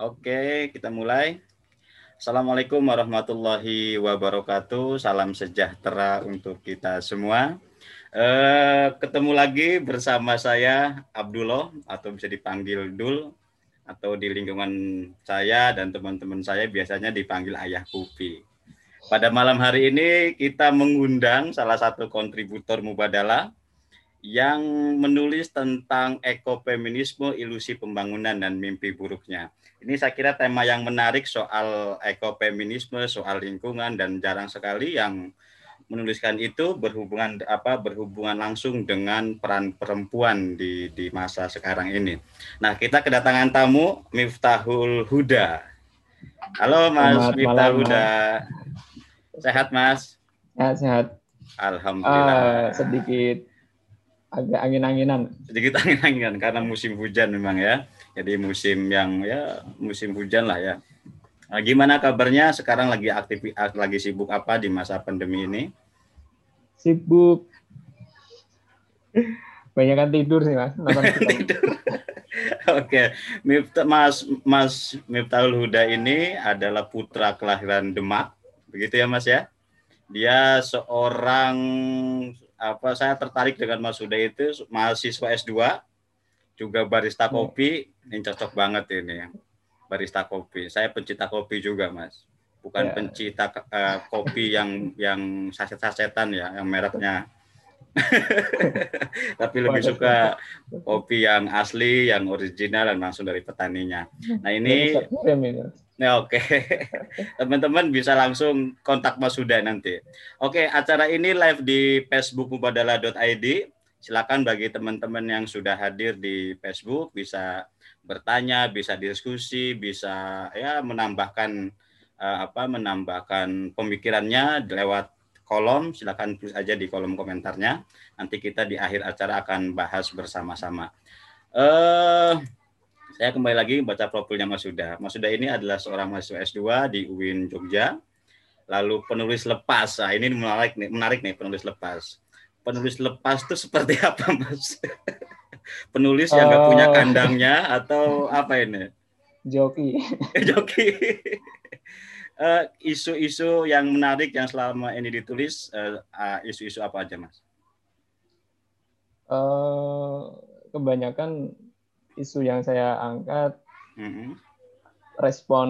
Oke, kita mulai. Assalamualaikum warahmatullahi wabarakatuh. Salam sejahtera untuk kita semua. Eh, ketemu lagi bersama saya Abdullah atau bisa dipanggil Dul atau di lingkungan saya dan teman-teman saya biasanya dipanggil Ayah Kupi. Pada malam hari ini kita mengundang salah satu kontributor Mubadala yang menulis tentang ekofeminisme, ilusi pembangunan dan mimpi buruknya. Ini saya kira tema yang menarik soal ekofeminisme, soal lingkungan dan jarang sekali yang menuliskan itu berhubungan apa berhubungan langsung dengan peran perempuan di di masa sekarang ini. Nah, kita kedatangan tamu Miftahul Huda. Halo Mas Selamat Miftahul Huda. Sehat Mas? Sehat, sehat. Alhamdulillah. Uh, sedikit agak angin-anginan. Sedikit angin-anginan karena musim hujan memang ya jadi musim yang ya musim hujan lah ya. Nah, gimana kabarnya sekarang lagi aktif lagi sibuk apa di masa pandemi ini? Sibuk banyak kan tidur sih mas. tidur. Oke, okay. Mas Mas Miftahul Huda ini adalah putra kelahiran Demak, begitu ya Mas ya? Dia seorang apa saya tertarik dengan Mas Huda itu mahasiswa S2 juga barista hmm. kopi ini cocok banget ini. Barista kopi. Saya pencinta kopi juga mas. Bukan yeah. pencinta uh, kopi yang yang saset-sasetan ya yang mereknya. Tapi lebih suka kopi yang asli yang original dan langsung dari petaninya. Nah ini Ya oke, teman-teman bisa langsung kontak Mas Huda nanti. Oke, acara ini live di Facebook mubadala.id silakan bagi teman-teman yang sudah hadir di Facebook bisa bertanya, bisa diskusi, bisa ya menambahkan uh, apa menambahkan pemikirannya lewat kolom, silakan tulis aja di kolom komentarnya. Nanti kita di akhir acara akan bahas bersama-sama. uh, saya kembali lagi baca profilnya Mas Suda. Mas Suda ini adalah seorang mahasiswa S2 di UIN Jogja. Lalu penulis lepas. Nah, ini menarik nih, menarik nih penulis lepas penulis lepas itu seperti apa mas? penulis yang nggak punya oh. kandangnya atau apa ini? Joki. Joki. uh, isu-isu yang menarik yang selama ini ditulis uh, uh, isu-isu apa aja mas? Uh, kebanyakan isu yang saya angkat mm -hmm. respon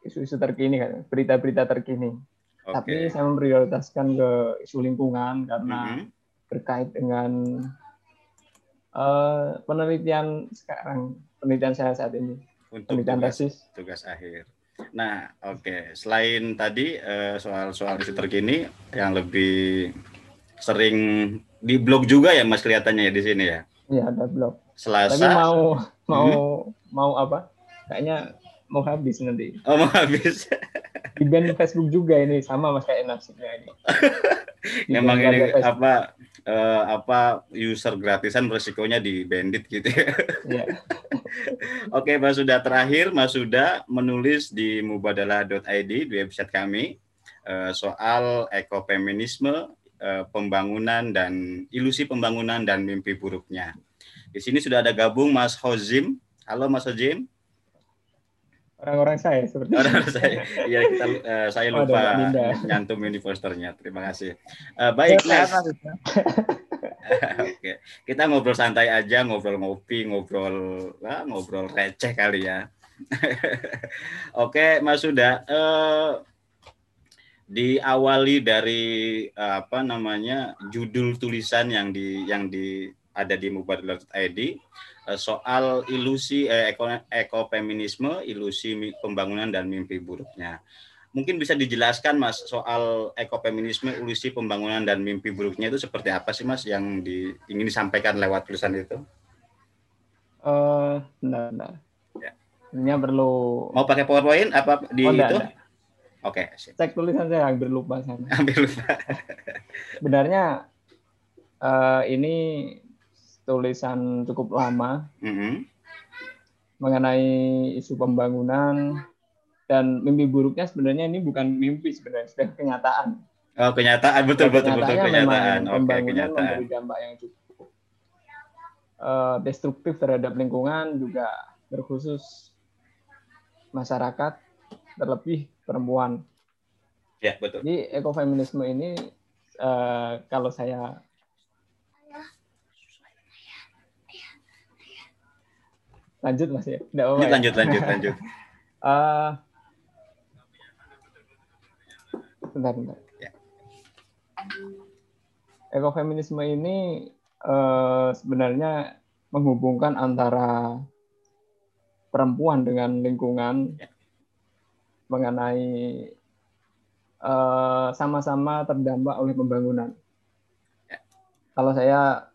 isu-isu terkini kan berita-berita terkini Okay. Tapi saya memprioritaskan ke isu lingkungan karena mm -hmm. terkait dengan uh, penelitian sekarang, penelitian saya saat ini. Untuk penelitian tugas, tesis. Tugas akhir. Nah, oke. Okay. Selain tadi eh, soal-soal uh, isu terkini yang lebih sering di blog juga ya Mas kelihatannya ya di sini ya? Iya, ada blog. Selasa. Tapi mau mau hmm? mau apa? Kayaknya mau habis nanti. Oh, mau habis. di band Facebook juga ini sama mas kayak nasibnya ini. Memang ini apa uh, apa user gratisan beresikonya di bandit gitu ya. Yeah. Oke, Mas sudah terakhir Mas sudah menulis di mubadala.id di website kami uh, soal ekofeminisme, uh, pembangunan dan ilusi pembangunan dan mimpi buruknya. Di sini sudah ada gabung Mas Hozim. Halo Mas Hozim orang-orang saya seperti orang saya. Ya kita uh, saya lupa oh, nyantum ini posternya. Terima kasih. Uh, baik Oke, kita ngobrol santai aja, ngobrol ngopi, ngobrol lah, ngobrol receh kali ya. Oke, Mas Suda, uh, diawali dari uh, apa namanya judul tulisan yang di yang di ada di mubadala.id Eh, soal ilusi eh, eko, ekofeminisme, ilusi pembangunan dan mimpi buruknya. Mungkin bisa dijelaskan Mas soal ekofeminisme, ilusi pembangunan dan mimpi buruknya itu seperti apa sih Mas yang di, ingin disampaikan lewat tulisan itu? Uh, benar, benar. Ya. Ini perlu mau pakai PowerPoint apa di oh, itu? Oke, okay, cek tulisan saya hampir lupa sana. Hampir lupa. Sebenarnya uh, ini tulisan cukup lama mm -hmm. mengenai isu pembangunan dan mimpi buruknya sebenarnya ini bukan mimpi sebenarnya sudah kenyataan. Oh kenyataan betul betul betul kenyataan. Oke okay, kenyataan. Memberi dampak yang cukup uh, destruktif terhadap lingkungan juga terkhusus masyarakat terlebih perempuan. Ya betul. Jadi ekofeminisme ini uh, kalau saya lanjut mas ya, Nggak apa -apa lanjut, ya? lanjut, lanjut. uh, bentar, bentar. Ya. Ekofeminisme ini uh, sebenarnya menghubungkan antara perempuan dengan lingkungan ya. mengenai eh, sama-sama uh, terdampak oleh pembangunan. Ya. Kalau saya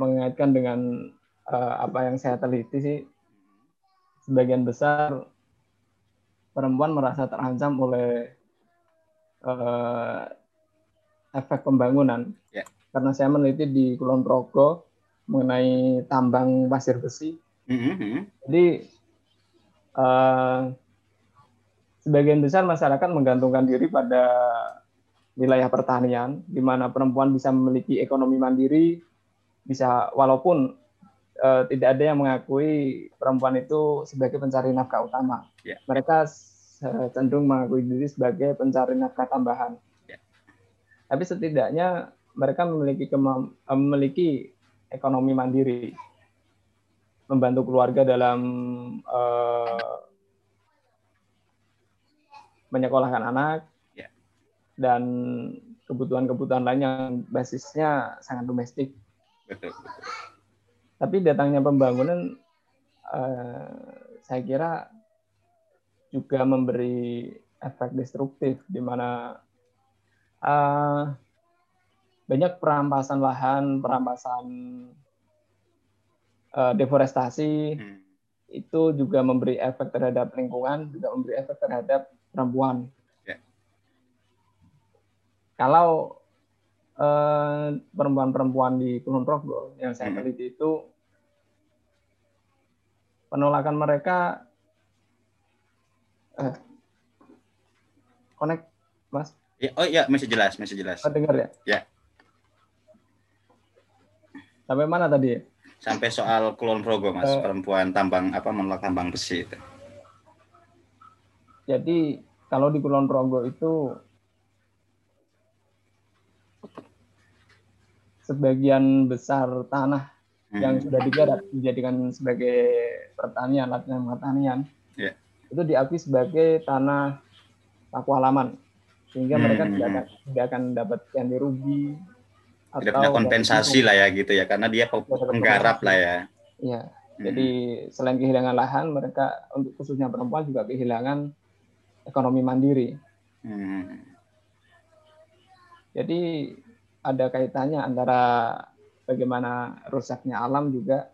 mengaitkan dengan uh, apa yang saya teliti sih, sebagian besar perempuan merasa terancam oleh uh, efek pembangunan. Ya. Karena saya meneliti di Kulon Progo mengenai tambang pasir besi Mm-hmm. Jadi uh, sebagian besar masyarakat menggantungkan diri pada wilayah pertanian, di mana perempuan bisa memiliki ekonomi mandiri, bisa walaupun uh, tidak ada yang mengakui perempuan itu sebagai pencari nafkah utama. Yeah. Mereka cenderung mengakui diri sebagai pencari nafkah tambahan. Yeah. Tapi setidaknya mereka memiliki memiliki ekonomi mandiri membantu keluarga dalam uh, menyekolahkan anak ya. dan kebutuhan-kebutuhan lain yang basisnya sangat domestik. Betul, betul. Tapi datangnya pembangunan, uh, saya kira juga memberi efek destruktif, di mana uh, banyak perampasan lahan, perampasan uh, deforestasi hmm. itu juga memberi efek terhadap lingkungan, juga memberi efek terhadap perempuan. Yeah. Kalau eh, perempuan-perempuan di Kulon Progo yang saya hmm. teliti itu penolakan mereka eh, connect mas. Ya, oh iya masih jelas masih jelas. Oh, dengar ya? Ya. Sampai mana tadi? Sampai soal Kulon Progo mas uh, perempuan tambang apa menolak tambang besi itu. Jadi kalau di Kulon Progo itu sebagian besar tanah hmm. yang sudah digarap dijadikan sebagai pertanian latihan pertanian yeah. itu diakui sebagai tanah paku halaman sehingga hmm. mereka tidak akan, tidak akan dapat ganti rugi tidak punya kompensasi lah ya gitu ya karena dia penggarap lah ya. Iya. Hmm. Jadi selain kehilangan lahan, mereka untuk khususnya perempuan juga kehilangan ekonomi mandiri. Hmm. Jadi ada kaitannya antara bagaimana rusaknya alam juga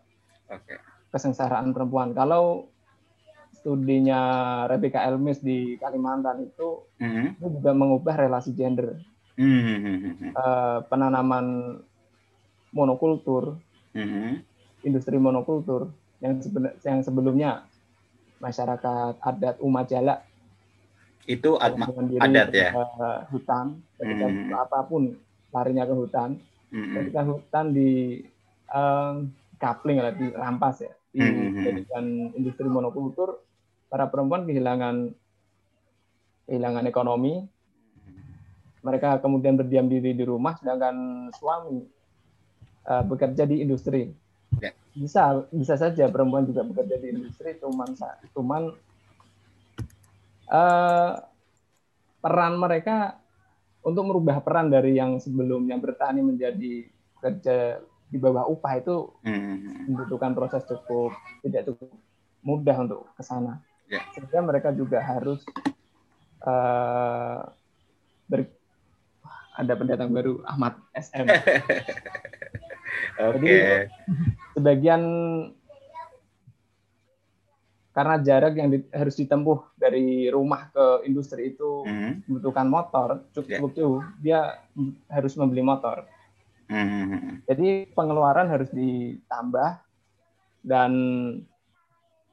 okay. kesengsaraan perempuan. Kalau studinya Rebecca Elmis di Kalimantan itu, hmm. itu juga mengubah relasi gender hmm. uh, penanaman monokultur, hmm. industri monokultur yang yang sebelumnya masyarakat adat Umajala itu ad adat ya uh, hutan ketika hmm. apa pun larinya ke hutan hmm. ketika hutan di uh, kapling atau dirampas ya dijadikan hmm. industri monokultur para perempuan kehilangan kehilangan ekonomi mereka kemudian berdiam diri di rumah sedangkan suami uh, bekerja di industri ya. bisa bisa saja perempuan juga bekerja di industri cuman cuman uh, peran mereka untuk merubah peran dari yang sebelumnya bertani menjadi kerja di bawah upah itu hmm. membutuhkan proses cukup tidak cukup mudah untuk ke sana ya. sehingga mereka juga harus uh, ber, ada pendatang baru Ahmad SM. Oke. Okay. sebagian karena jarak yang di, harus ditempuh dari rumah ke industri itu mm-hmm. membutuhkan motor cukup yeah. jauh, dia harus membeli motor. Mm-hmm. Jadi pengeluaran harus ditambah dan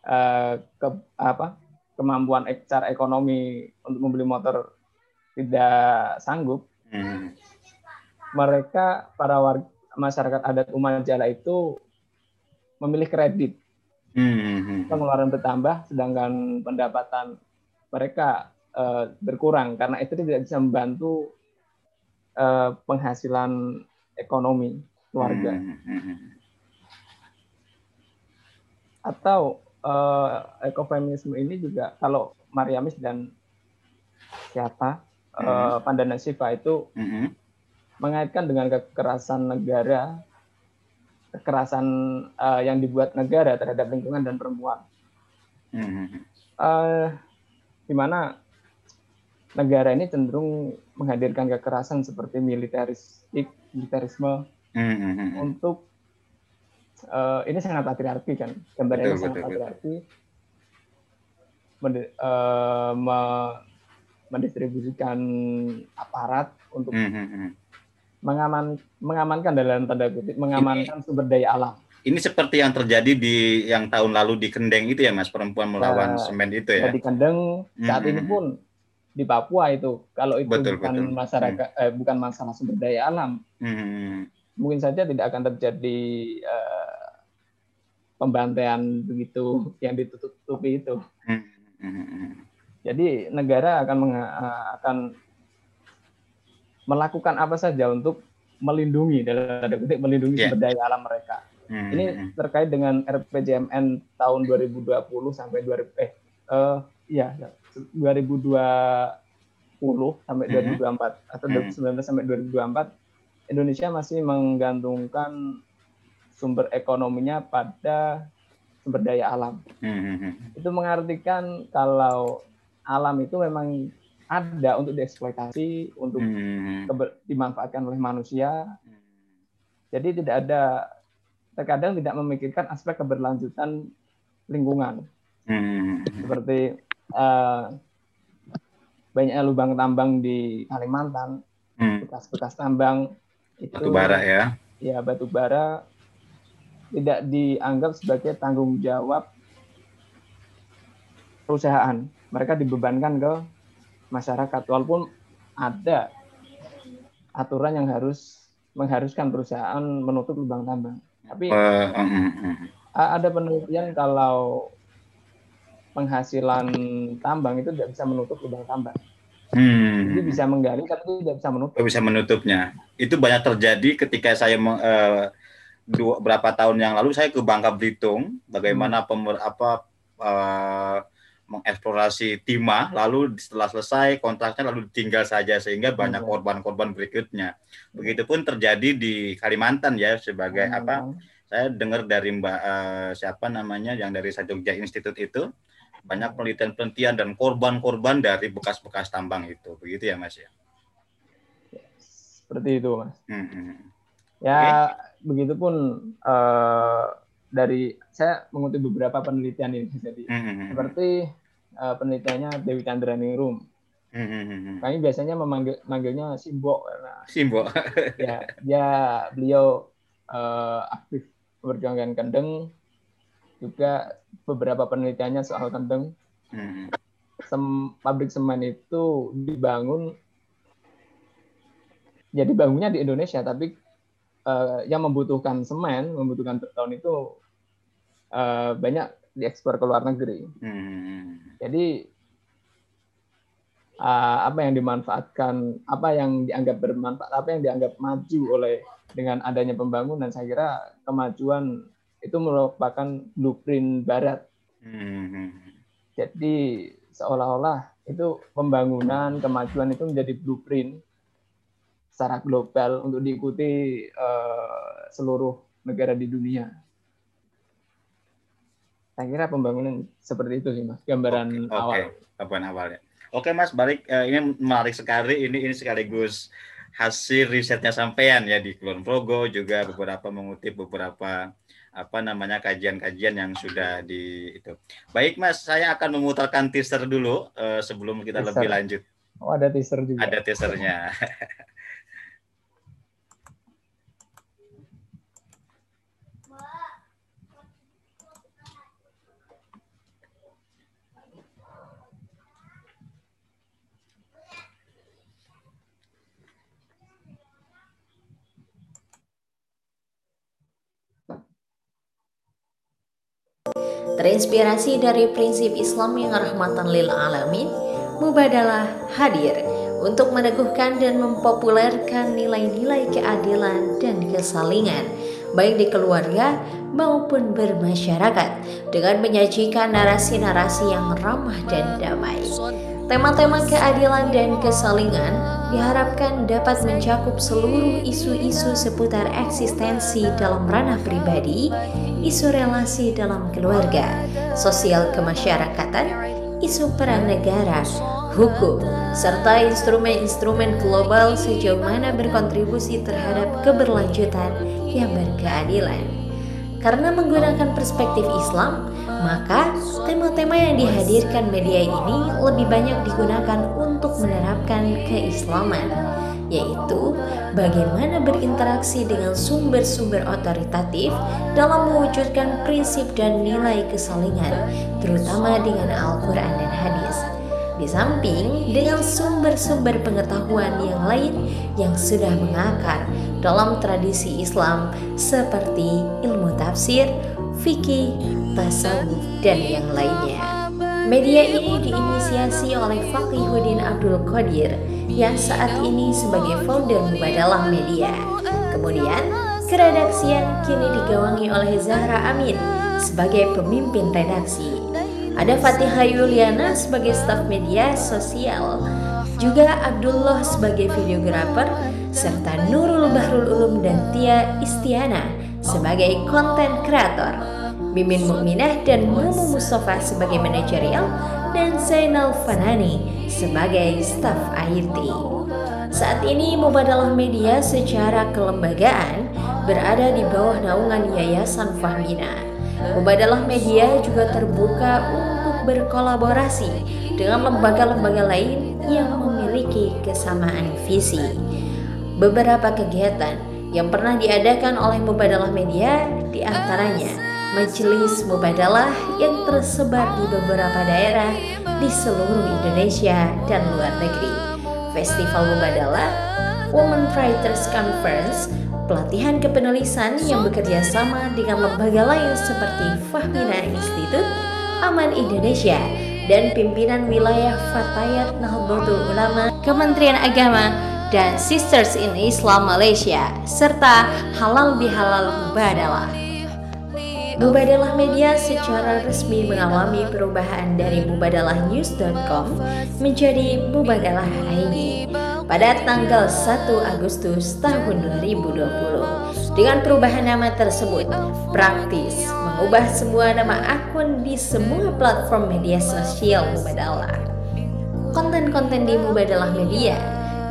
uh, ke apa kemampuan secara ekonomi untuk membeli motor tidak sanggup Hmm. Mereka para warga masyarakat adat Umajala itu memilih kredit. Hmm. hmm. pengeluaran bertambah sedangkan pendapatan mereka uh, berkurang karena itu tidak bisa membantu uh, penghasilan ekonomi keluarga. Hmm. hmm Atau uh, ekofeminisme ini juga kalau Mariamis dan siapa hmm. uh, Pandana Siva itu hmm. mengaitkan dengan kekerasan negara kekerasan uh, yang dibuat negara terhadap lingkungan dan perempuan. Mm-hmm. Uh, di mana negara ini cenderung menghadirkan kekerasan seperti militeristik, militerisme mm-hmm. untuk uh, ini sangat patriarki kan, gambarnya sangat betul, patriarki. Mend, uh, me, mendistribusikan aparat untuk mm-hmm mengaman mengamankan dalam tanda kutip mengamankan ini, sumber daya alam. Ini seperti yang terjadi di yang tahun lalu di Kendeng itu ya Mas perempuan melawan nah, semen itu ya. Di Kendeng saat hmm. ini pun di Papua itu kalau itu betul, bukan betul. masyarakat hmm. eh, bukan masalah sumber daya alam. Hmm. Mungkin saja tidak akan terjadi uh, pembantaian begitu yang ditutupi itu. Hmm. Jadi negara akan akan melakukan apa saja untuk melindungi dalam tanda kutip melindungi yeah. sumber daya alam mereka. Hmm. Ini hmm, hmm. terkait dengan RPJMN tahun 2020 sampai 2000 eh uh, ya 2020 sampai hmm. 2024 atau hmm. 2019 sampai 2024 Indonesia masih menggantungkan sumber ekonominya pada sumber daya alam. Hmm. hmm itu mengartikan kalau alam itu memang ada untuk dieksploitasi, untuk hmm. dimanfaatkan oleh manusia. Jadi tidak ada terkadang tidak memikirkan aspek keberlanjutan lingkungan. Hmm. Seperti uh, banyaknya lubang tambang di Kalimantan, hmm. bekas-bekas tambang itu batu bara ya. Ya, batu bara tidak dianggap sebagai tanggung jawab perusahaan. Mereka dibebankan ke masyarakat walaupun ada aturan yang harus mengharuskan perusahaan menutup lubang tambang. Tapi uh, ada penelitian kalau penghasilan tambang itu tidak bisa menutup lubang tambang. Hmm. Jadi bisa menggali tapi tidak bisa menutup. Bisa menutupnya. Itu banyak terjadi ketika saya uh, dua berapa tahun yang lalu saya ke Bangka Belitung, bagaimana hmm. pemer, apa uh, mengeksplorasi timah lalu setelah selesai kontraknya lalu ditinggal saja sehingga banyak iya. korban-korban berikutnya. Begitupun terjadi di Kalimantan ya sebagai hmm. apa? Saya dengar dari Mbak uh, siapa namanya yang dari Jogja Institute itu banyak penelitian-penelitian dan korban-korban dari bekas-bekas tambang itu. Begitu ya Mas ya. Seperti itu Mas. Hmm. hmm. Ya okay. begitupun uh, dari saya mengutip beberapa penelitian ini jadi mm-hmm. seperti uh, penelitiannya Dewi Chandra Ningrum. Mm-hmm. Kami biasanya memanggil manggilnya Simbo karena Simbo. ya dia beliau uh, aktif memperjuangkan kendeng juga beberapa penelitiannya soal kendeng. Mm-hmm. Sem, pabrik semen itu dibangun jadi bangunnya di Indonesia tapi uh, yang membutuhkan semen, membutuhkan beton itu uh, banyak diekspor ke luar negeri. Hmm. Jadi uh, apa yang dimanfaatkan, apa yang dianggap bermanfaat, apa yang dianggap maju oleh dengan adanya pembangunan, saya kira kemajuan itu merupakan blueprint Barat. Hmm. Jadi seolah-olah itu pembangunan, kemajuan itu menjadi blueprint secara global untuk diikuti uh, seluruh negara di dunia saya kira pembangunan seperti itu sih mas gambaran okay, awal. Oke, gambaran awalnya. Oke mas, balik uh, ini menarik sekali. Ini ini sekaligus hasil risetnya sampean ya di Kulon Progo juga beberapa mengutip beberapa apa namanya kajian-kajian yang sudah di itu. Baik mas, saya akan memutarkan teaser dulu uh, sebelum kita teaser. lebih lanjut. Oh ada teaser juga. Ada teasernya. Terinspirasi dari prinsip Islam yang rahmatan lil alamin, Mubadalah hadir untuk meneguhkan dan mempopulerkan nilai-nilai keadilan dan kesalingan baik di keluarga maupun bermasyarakat dengan menyajikan narasi-narasi yang ramah dan damai. Tema-tema keadilan dan kesalingan diharapkan dapat mencakup seluruh isu-isu seputar eksistensi dalam ranah pribadi, isu relasi dalam keluarga, sosial kemasyarakatan, isu peran negara, hukum, serta instrumen-instrumen global sejauh mana berkontribusi terhadap keberlanjutan yang berkeadilan. Karena menggunakan perspektif Islam, maka tema-tema yang dihadirkan media ini lebih banyak digunakan untuk menerapkan keislaman, yaitu bagaimana berinteraksi dengan sumber-sumber otoritatif dalam mewujudkan prinsip dan nilai kesalingan, terutama dengan Al-Quran dan hadis. Di samping dengan sumber-sumber pengetahuan yang lain yang sudah mengakar dalam tradisi Islam seperti ilmu tafsir, fikih, tasawuf, dan yang lainnya. Media ini diinisiasi oleh Fakihuddin Abdul Qadir yang saat ini sebagai founder Mubadalah Media. Kemudian, keredaksian kini digawangi oleh Zahra Amin sebagai pemimpin redaksi. Ada Fatihah Yuliana sebagai staf media sosial, juga Abdullah sebagai videografer, serta Nurul Bahrul Ulum dan Tia Istiana sebagai konten kreator. Mimin Mukminah dan Mumu Mustafa sebagai manajerial dan Zainal Fanani sebagai staf IT. Saat ini Mubadalah Media secara kelembagaan berada di bawah naungan Yayasan Fahmina Mubadalah Media juga terbuka untuk berkolaborasi dengan lembaga-lembaga lain yang memiliki kesamaan visi. Beberapa kegiatan yang pernah diadakan oleh Mubadalah Media di antaranya Majelis Mubadalah yang tersebar di beberapa daerah di seluruh Indonesia dan luar negeri. Festival Mubadalah, Women Writers Conference, pelatihan kepenulisan yang bekerja sama dengan lembaga lain seperti Fahmina Institute, Aman Indonesia, dan pimpinan wilayah Fatayat Nahdlatul Ulama, Kementerian Agama, dan Sisters in Islam Malaysia, serta Halal Bihalal Mubadalah. Mubadalah Media secara resmi mengalami perubahan dari mubadalahnews.com menjadi Mubadalah ID pada tanggal 1 Agustus tahun 2020. Dengan perubahan nama tersebut, praktis mengubah semua nama akun di semua platform media sosial Mubadalah. Konten-konten di Mubadalah Media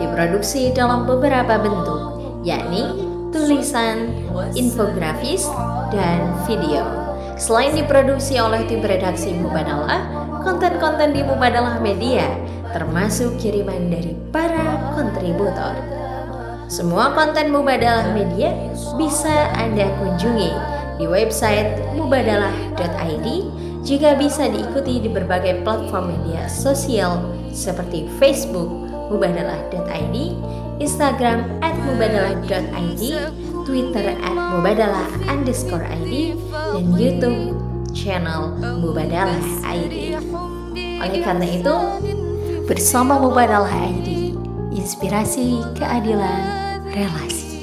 diproduksi dalam beberapa bentuk, yakni tulisan, infografis, dan video. Selain diproduksi oleh tim redaksi Mubadalah, konten-konten di Mubadalah Media termasuk kiriman dari para kontributor. Semua konten Mubadalah Media bisa Anda kunjungi di website mubadalah.id juga bisa diikuti di berbagai platform media sosial seperti Facebook mubadalah.id, Instagram at mubadalah.id, Twitter at mubadalah underscore ID, dan YouTube channel Mubadalah ID. Oleh karena itu, bersama Mubadalah ID, inspirasi keadilan relasi.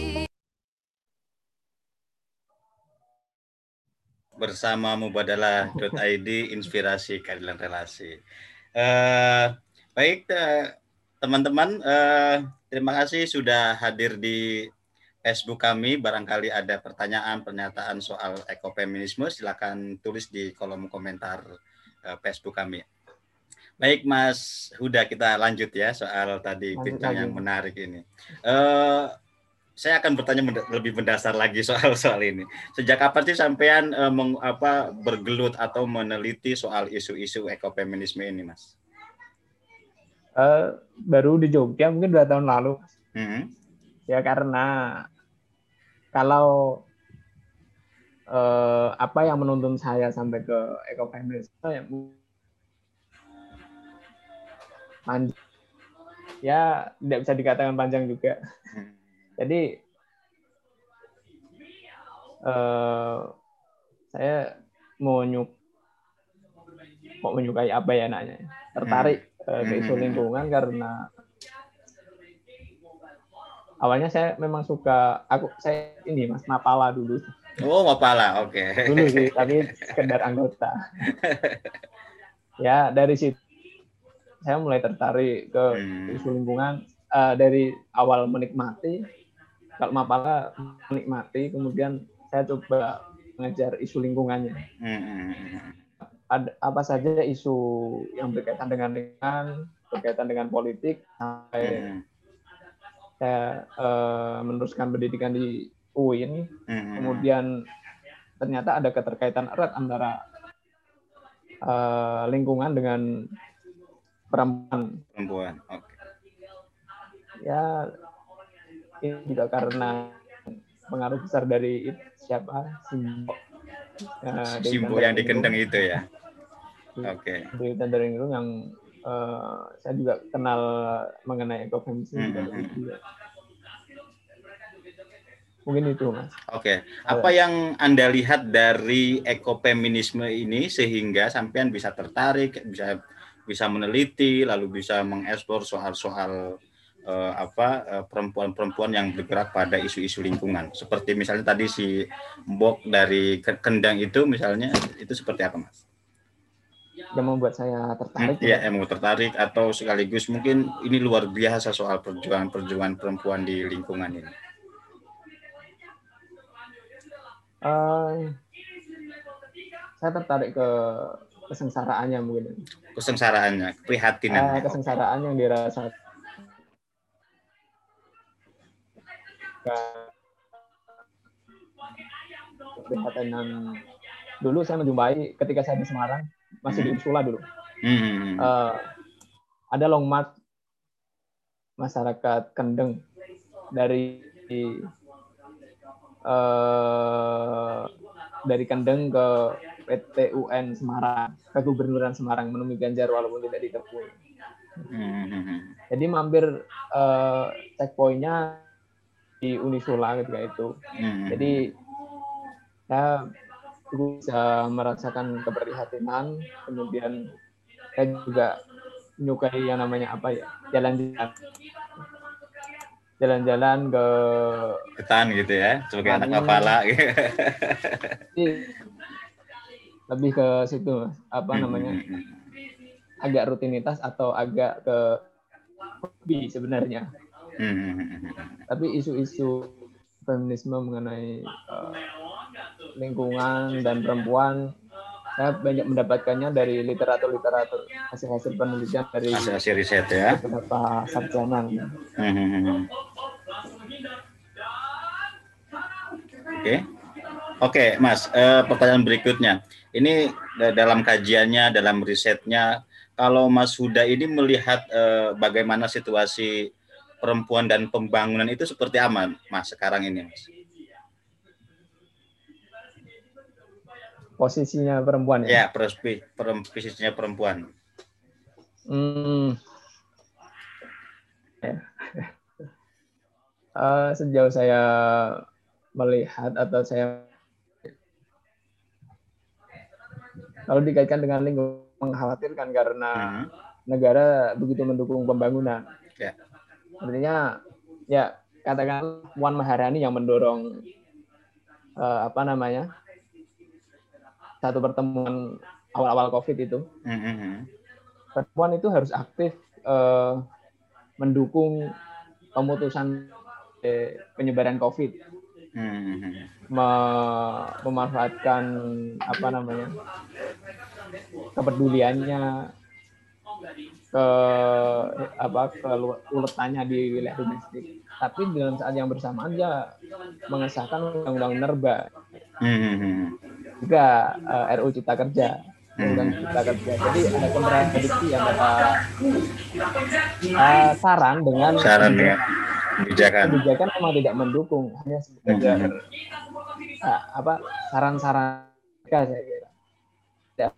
Bersama Mubadalah.id, inspirasi keadilan relasi. Uh, baik, eh, teman-teman, uh, terima kasih sudah hadir di Facebook kami. Barangkali ada pertanyaan, pernyataan soal ekofeminisme, silakan tulis di kolom komentar uh, Facebook kami. Baik Mas Huda kita lanjut ya soal tadi bincang yang menarik ini. Uh, saya akan bertanya lebih mendasar lagi soal soal ini. Sejak kapan sih sampean uh, meng, apa bergelut atau meneliti soal isu-isu ekofeminisme ini, Mas? Uh, baru di Jogja mungkin dua tahun lalu. Mm -hmm. Ya karena kalau uh, apa yang menuntun saya sampai ke ekofeminisme ya panjang ya tidak bisa dikatakan panjang juga hmm. jadi uh, saya mau nyuk kok menyukai apa ya anaknya tertarik hmm. Ke isu lingkungan karena awalnya saya memang suka aku saya ini mas mapala dulu. Oh mapala oke. Okay. dulu sih tapi sekedar anggota. Ya dari situ saya mulai tertarik ke hmm. isu lingkungan. Uh, dari awal menikmati kalau mapala menikmati kemudian saya coba mengejar isu lingkungannya. Hmm ada apa saja isu yang berkaitan dengan lingkungan, berkaitan dengan politik sampai hmm. saya uh, meneruskan pendidikan di UIN, hmm. kemudian ternyata ada keterkaitan erat antara uh, lingkungan dengan perempuan. Perempuan, oke. Okay. Ya, ini juga karena pengaruh besar dari siapa Simbo. Uh, Simbo yang dikendeng itu ya. Oke. Okay. Di tendering itu yang uh, saya juga kenal mengenai ekofeminisme. Hmm. hmm, hmm. Mungkin itu, Mas. Oke. Okay. Apa yang Anda lihat dari ekofeminisme ini sehingga sampean bisa tertarik, bisa bisa meneliti, lalu bisa mengeksplor soal-soal uh, apa uh, perempuan-perempuan yang bergerak pada isu-isu lingkungan. Seperti misalnya tadi si Mbok dari Kendang itu misalnya itu seperti apa, Mas? Yang membuat saya tertarik. Iya, yang mau tertarik atau sekaligus mungkin ini luar biasa soal perjuangan-perjuangan perempuan di lingkungan ini. Uh, saya tertarik ke kesengsaraannya mungkin. Kesengsaraannya, keprihatinan. Uh, kesengsaraan yang dirasa keprihatinan dulu saya menjumpai ketika saya di Semarang masih di Ursula dulu. Hmm. Uh, ada long march masyarakat Kendeng dari uh, dari Kendeng ke PT UN Semarang ke Gubernuran Semarang menemui Ganjar walaupun tidak ditemui. Hmm. Jadi mampir uh, checkpointnya di Unisula ketika itu. Hmm. Jadi saya bisa merasakan keprihatinan kemudian saya juga menyukai yang namanya apa ya jalan-jalan. Jalan-jalan ke ketan gitu ya sebagai anak kepala. Gitu. lebih ke situ apa namanya agak rutinitas atau agak ke hobi sebenarnya. Tapi isu-isu feminisme mengenai uh, lingkungan dan perempuan saya banyak mendapatkannya dari literatur-literatur hasil-hasil penelitian dari hasil-hasil riset ya beberapa sarjana. Hmm. Oke, oke, Mas. Uh, pertanyaan berikutnya, ini dalam kajiannya, dalam risetnya, kalau Mas Huda ini melihat uh, bagaimana situasi perempuan dan pembangunan itu seperti aman, Mas sekarang ini, Mas? Posisinya perempuan ya? Ya, posisinya perempuan. Hmm. Ya. uh, sejauh saya melihat atau saya kalau dikaitkan dengan lingkungan mengkhawatirkan karena hmm. negara begitu mendukung pembangunan. Ya. Artinya ya katakan Puan Maharani yang mendorong uh, apa namanya satu pertemuan awal-awal COVID itu, mm-hmm. perempuan itu harus aktif uh, mendukung pemutusan eh, penyebaran COVID, mm-hmm. Me- memanfaatkan apa namanya kepeduliannya ke apa ke uletannya di wilayah domestik. Tapi dalam saat yang bersamaan dia mengesahkan undang-undang nerba. Mm-hmm juga uh, eh, RU Cipta Kerja undang hmm. Cipta Kerja. Jadi ada kontradiksi antara uh, saran dengan saran dengan kebijakan. Kebijakan memang tidak mendukung, hanya hmm. uh, apa saran-saran saya kira. Ya.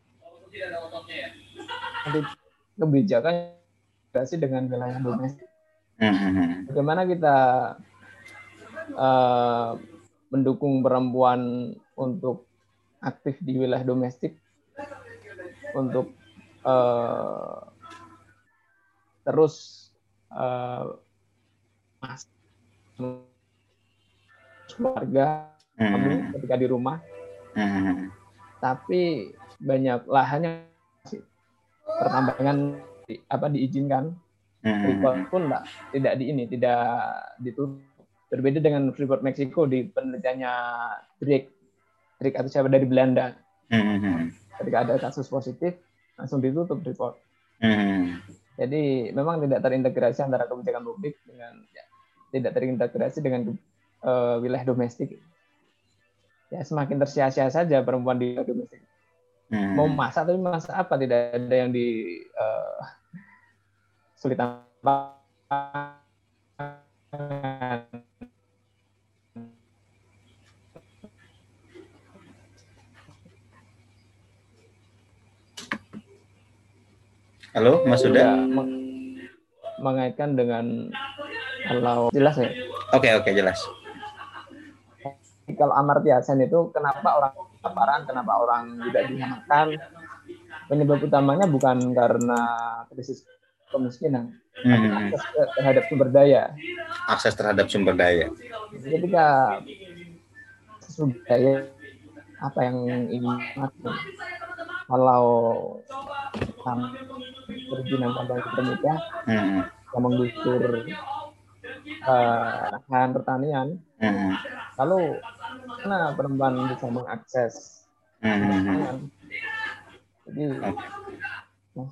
Kebijakan sih dengan wilayah domestik. Hmm. Bagaimana kita uh, mendukung perempuan untuk aktif di wilayah domestik untuk uh, terus uh, keluarga hmm. ketika di rumah. Hmm. Tapi banyak lahannya pertambangan apa diizinkan. Hmm. Freeport pun enggak, tidak di ini, tidak ditutup. Berbeda dengan Freeport Meksiko di penelitiannya Drake, Drake atau siapa dari Belanda. Hmm. Ketika ada kasus positif, langsung ditutup Freeport. Hmm. Jadi memang tidak terintegrasi antara kebijakan publik dengan ya, tidak terintegrasi dengan uh, wilayah domestik. Ya semakin tersia-sia saja perempuan di wilayah domestik. Hmm. Mau masak tapi masak apa tidak ada yang di uh, sulit apa Halo, Mas Sudah? Ya, mengaitkan dengan kalau jelas ya? Oke, okay, oke, okay, jelas. Kalau Amartya Sen itu kenapa orang kelaparan, kenapa orang tidak dimakan? Penyebab utamanya bukan karena krisis kemiskinan, hmm. akses terhadap sumber daya. Akses terhadap sumber daya. Ketika sumber daya apa yang ingin kalau perizinan tambang termuda hmm. yang menggusur uh, lahan pertanian, hmm. lalu mana perempuan bisa mengakses hmm. Jadi nah,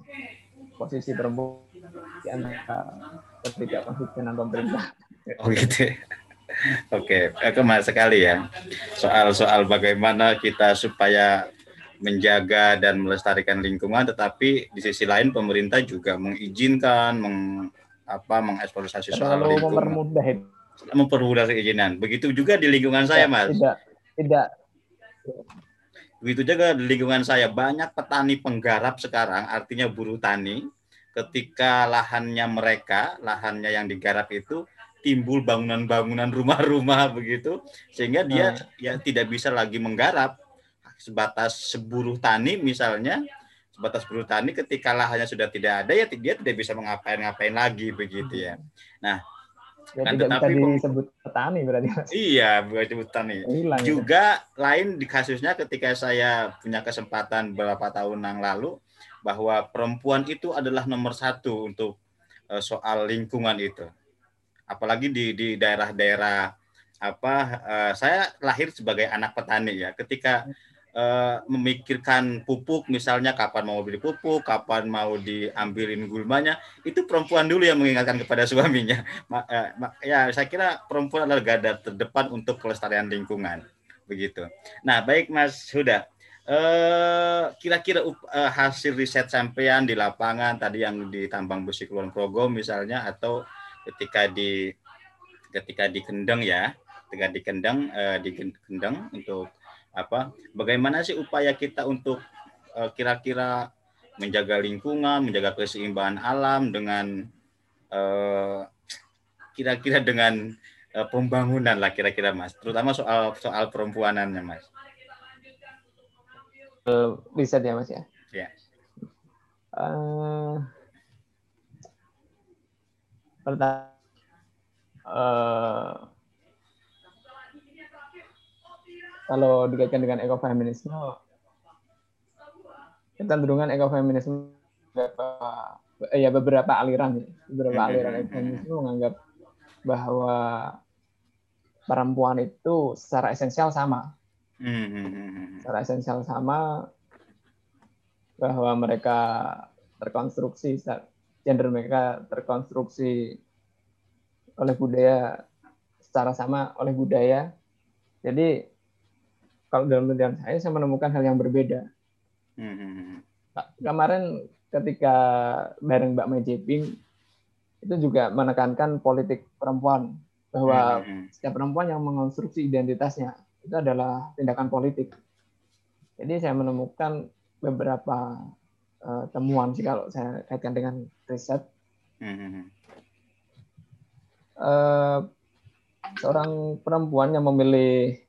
posisi perempuan di antara ketidakkonsistenan pemerintah. Oh gitu. Ya. Oke, okay. kemas sekali ya. Soal-soal bagaimana kita supaya menjaga dan melestarikan lingkungan, tetapi di sisi lain pemerintah juga mengizinkan, meng, apa, mengeksploitasi soal lingkungan. mempermudah itu. Mempermudah keizinan. Begitu juga di lingkungan saya, Mas. Tidak, tidak. Begitu juga di lingkungan saya banyak petani penggarap sekarang, artinya buruh tani, ketika lahannya mereka, lahannya yang digarap itu timbul bangunan-bangunan rumah-rumah begitu, sehingga dia nah. ya tidak bisa lagi menggarap sebatas seburuh tani misalnya sebatas buruh tani ketika lahannya sudah tidak ada ya dia tidak bisa mengapain-ngapain lagi begitu ya. Nah, ya, kan tidak tetapi bisa disebut petani berarti Iya, bukan disebut petani. Hilang, Juga ya. lain di kasusnya ketika saya punya kesempatan beberapa tahun yang lalu bahwa perempuan itu adalah nomor satu untuk uh, soal lingkungan itu. Apalagi di di daerah-daerah apa uh, saya lahir sebagai anak petani ya. Ketika uh, memikirkan pupuk misalnya kapan mau beli pupuk, kapan mau diambilin gulmanya, itu perempuan dulu yang mengingatkan kepada suaminya. Ma, ya saya kira perempuan adalah garda terdepan untuk kelestarian lingkungan. Begitu. Nah, baik Mas Huda. Uh, kira-kira hasil riset sampean di lapangan tadi yang di tambang besi Kulon Progo misalnya atau ketika di ketika di Kendeng ya, ketika di Kendeng di Kendeng untuk apa bagaimana sih upaya kita untuk kira kira-kira menjaga lingkungan, menjaga keseimbangan alam dengan kira kira-kira dengan uh, pembangunan lah kira-kira Mas, terutama soal soal perempuanannya Mas. bisa ya Mas ya. Ya. Uh, pertama uh, kalau dikaitkan dengan ekofeminisme kecenderungan ekofeminisme beberapa, ya beberapa aliran beberapa hmm, aliran hmm, ekofeminisme hmm. menganggap bahwa perempuan itu secara esensial sama. Secara esensial sama bahwa mereka terkonstruksi gender mereka terkonstruksi oleh budaya secara sama oleh budaya. Jadi kalau dalam penelitian saya saya menemukan hal yang berbeda. Hmm. Kemarin ketika bareng Mbak Mai Jeping itu juga menekankan politik perempuan bahwa hmm. setiap perempuan yang mengonstruksi identitasnya itu adalah tindakan politik. Jadi saya menemukan beberapa uh, temuan sih kalau saya kaitkan dengan riset. Hmm. Uh, seorang perempuan yang memilih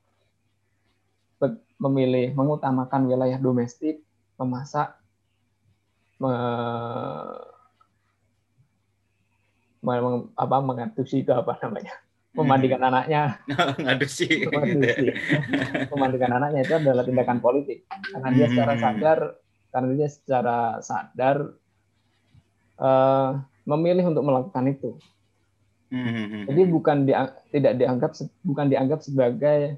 memilih mengutamakan wilayah domestik, memasak, me, me, apa mengadopsi itu apa namanya memandikan hmm. anaknya ngadusi memandikan anaknya itu adalah tindakan politik karena dia secara hmm. sadar karena dia secara sadar uh, memilih untuk melakukan itu hmm. jadi bukan di, tidak dianggap bukan dianggap sebagai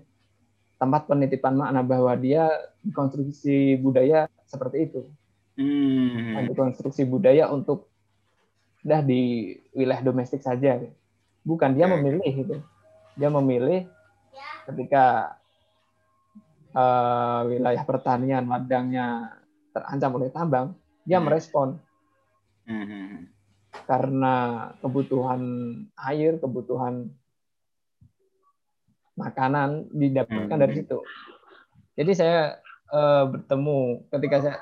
tempat penitipan makna bahwa dia konstruksi budaya seperti itu hmm. konstruksi budaya untuk dah di wilayah domestik saja bukan dia memilih itu dia memilih ketika uh, wilayah pertanian ladangnya terancam oleh tambang dia hmm. merespon hmm. karena kebutuhan air kebutuhan makanan didapatkan dari hmm. situ jadi saya uh, bertemu ketika saya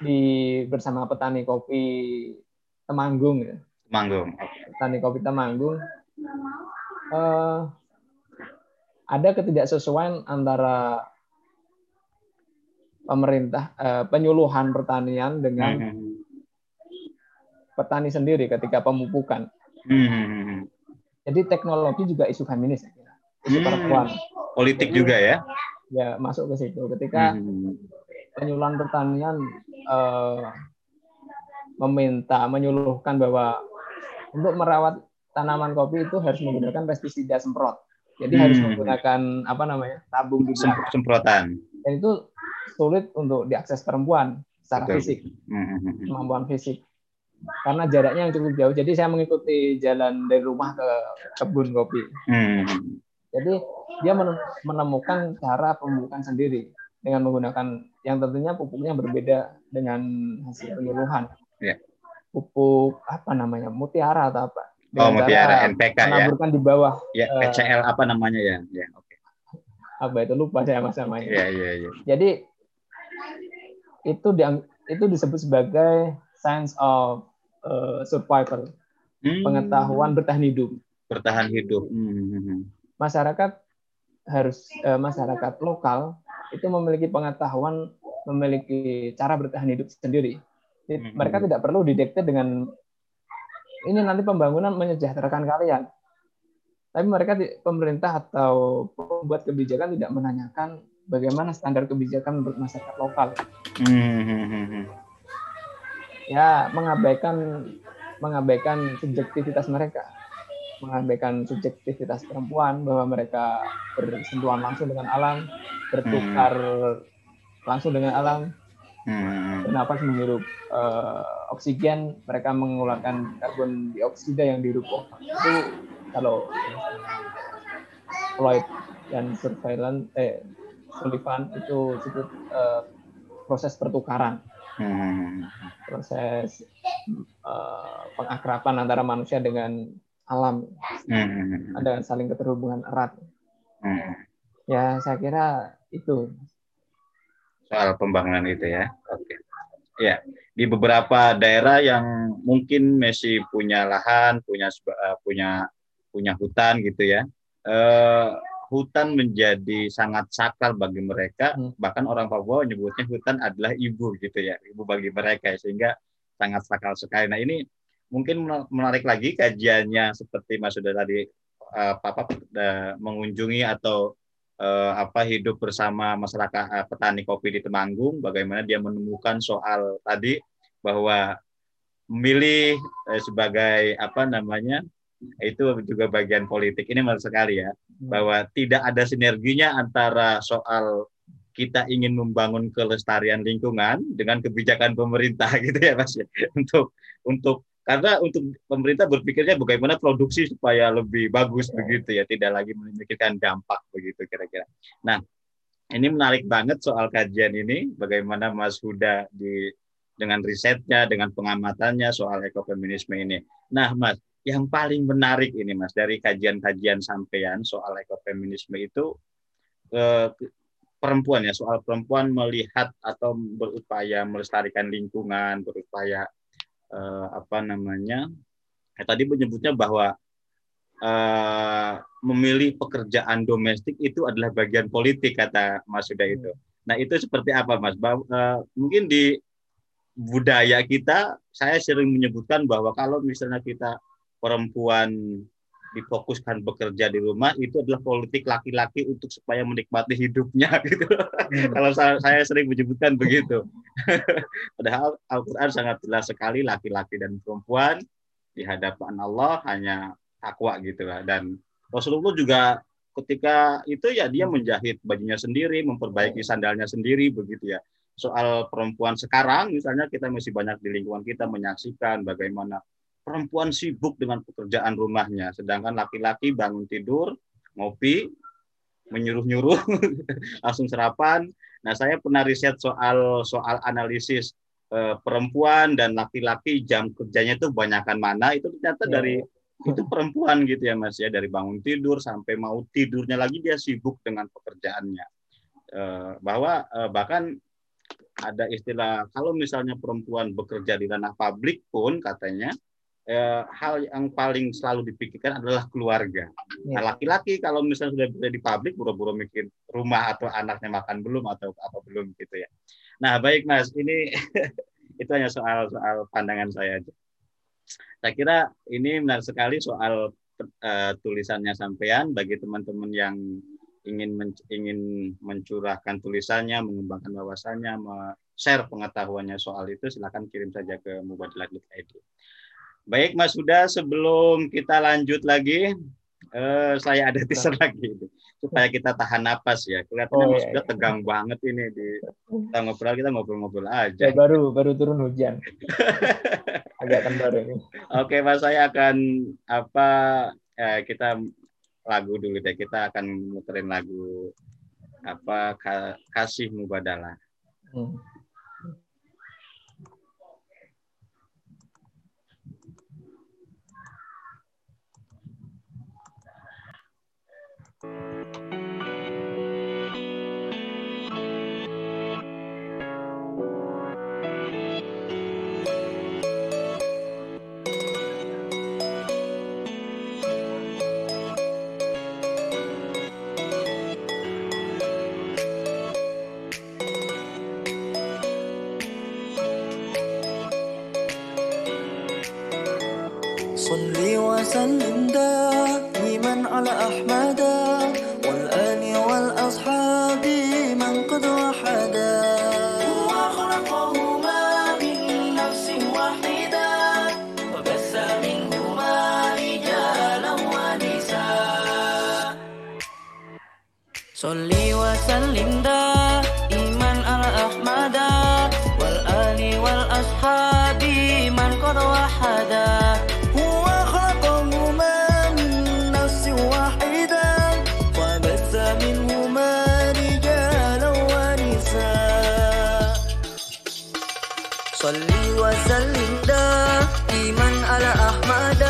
di bersama petani kopi Temanggung ya. Temanggung. Petani kopi Temanggung uh, ada ketidaksesuaian antara pemerintah uh, penyuluhan pertanian dengan hmm, hmm, hmm. petani sendiri ketika pemupukan. Hmm. Jadi teknologi juga isu feminis, isu hmm. perempuan. Politik Jadi, juga ya? Ya masuk ke situ. Ketika hmm. penyuluhan pertanian uh, meminta menyuluhkan bahwa untuk merawat tanaman kopi itu harus menggunakan pestisida semprot. Jadi hmm. harus menggunakan apa namanya tabung juga. semprotan. Dan itu sulit untuk diakses perempuan secara Betul. fisik, hmm. kemampuan fisik. Karena jaraknya yang cukup jauh. Jadi saya mengikuti jalan dari rumah ke kebun kopi. Hmm. Jadi dia menemukan cara pemupukan sendiri dengan menggunakan yang tentunya pupuknya berbeda dengan hasil penyuluhan. Yeah. Pupuk apa namanya mutiara atau apa? Oh, Mutiara NPK ya. Menaburkan di bawah. Ya, PCL uh, apa namanya ya? Ya, oke. Okay. Apa itu lupa saya mas namanya. Iya, iya, iya. Jadi itu di, itu disebut sebagai science of uh, survival. Hmm. Pengetahuan bertahan hidup. Bertahan hidup. Hmm. Hmm, hmm, hmm. Masyarakat harus uh, masyarakat lokal itu memiliki pengetahuan, memiliki cara bertahan hidup sendiri. Mereka tidak perlu didikte dengan ini nanti pembangunan menyejahterakan kalian. Tapi mereka pemerintah atau pembuat kebijakan tidak menanyakan bagaimana standar kebijakan untuk masyarakat lokal. Hmm. Ya mengabaikan mengabaikan subjektivitas mereka, mengabaikan subjektivitas perempuan bahwa mereka bersentuhan langsung dengan alam, bertukar hmm. langsung dengan alam, hmm. bernapas menghirup uh, oksigen, mereka mengeluarkan karbon dioksida yang dihirup itu kalau Floyd dan surveillance eh Sullivan itu disebut uh, proses pertukaran, hmm. proses uh, pengakraban antara manusia dengan alam, hmm. ada saling keterhubungan erat. Hmm. Ya saya kira itu soal pembangunan itu ya. Oke. Ya, di beberapa daerah yang mungkin masih punya lahan, punya eh, punya punya hutan gitu ya. Eh, hutan menjadi sangat sakral bagi mereka. Hmm. Bahkan orang Papua menyebutnya hutan adalah ibu gitu ya, ibu bagi mereka sehingga sangat sakral sekali. Nah ini mungkin menarik lagi kajiannya seperti Mas sudah tadi uh, Papa uh, mengunjungi atau uh, apa hidup bersama masyarakat uh, petani kopi di Temanggung, bagaimana dia menemukan soal tadi bahwa memilih uh, sebagai apa namanya itu juga bagian politik ini menarik sekali ya hmm. bahwa tidak ada sinerginya antara soal kita ingin membangun kelestarian lingkungan dengan kebijakan pemerintah gitu ya mas ya untuk untuk karena untuk pemerintah berpikirnya bagaimana produksi supaya lebih bagus ya. begitu ya, tidak lagi memikirkan dampak begitu kira-kira. Nah, ini menarik banget soal kajian ini, bagaimana Mas Huda di dengan risetnya, dengan pengamatannya soal ekofeminisme ini. Nah, Mas, yang paling menarik ini Mas dari kajian-kajian sampean soal ekofeminisme itu eh, perempuan ya, soal perempuan melihat atau berupaya melestarikan lingkungan, berupaya uh, apa namanya eh, tadi menyebutnya bahwa uh, memilih pekerjaan domestik itu adalah bagian politik kata Mas Suda itu. Hmm. Nah itu seperti apa Mas? Bah, uh, mungkin di budaya kita, saya sering menyebutkan bahwa kalau misalnya kita perempuan difokuskan bekerja di rumah itu adalah politik laki-laki untuk supaya menikmati hidupnya gitu. Hmm. Kalau saya, saya sering menyebutkan begitu. Padahal Al-Qur'an sangat jelas sekali laki-laki dan perempuan di hadapan Allah hanya takwa gitu lah dan Rasulullah juga ketika itu ya dia menjahit bajunya sendiri, memperbaiki sandalnya sendiri begitu ya. Soal perempuan sekarang misalnya kita masih banyak di lingkungan kita menyaksikan bagaimana perempuan sibuk dengan pekerjaan rumahnya, sedangkan laki-laki bangun tidur, ngopi, menyuruh-nyuruh, langsung sarapan. Nah, saya pernah riset soal soal analisis eh, perempuan dan laki-laki jam kerjanya itu banyakkan mana, itu ternyata ya. dari itu perempuan gitu ya Mas ya, dari bangun tidur sampai mau tidurnya lagi dia sibuk dengan pekerjaannya. Eh, bahwa eh, bahkan ada istilah kalau misalnya perempuan bekerja di ranah publik pun katanya eh, hal yang paling selalu dipikirkan adalah keluarga. Ya. Nah, laki-laki kalau misalnya sudah berada di publik, buru-buru mikir rumah atau anaknya makan belum atau apa belum gitu ya. Nah, baik Mas, ini itu hanya soal soal pandangan saya aja. Saya kira ini menarik sekali soal uh, tulisannya sampean bagi teman-teman yang ingin men ingin mencurahkan tulisannya, mengembangkan wawasannya, share pengetahuannya soal itu, silakan kirim saja ke mubadilah.id. Baik Mas Huda, sebelum kita lanjut lagi, uh, saya ada teaser lagi supaya kita tahan napas ya. Kelihatannya oh, Mas iya, Huda iya. tegang banget ini di kita ngobrol kita ngobrol-ngobrol aja. Ya, baru baru turun hujan. Agak kendor ini. Oke Mas, saya akan apa eh, kita lagu dulu deh. Kita akan muterin lagu apa kasih mubadalah. Hmm. صلي وسلم دائما على أحمد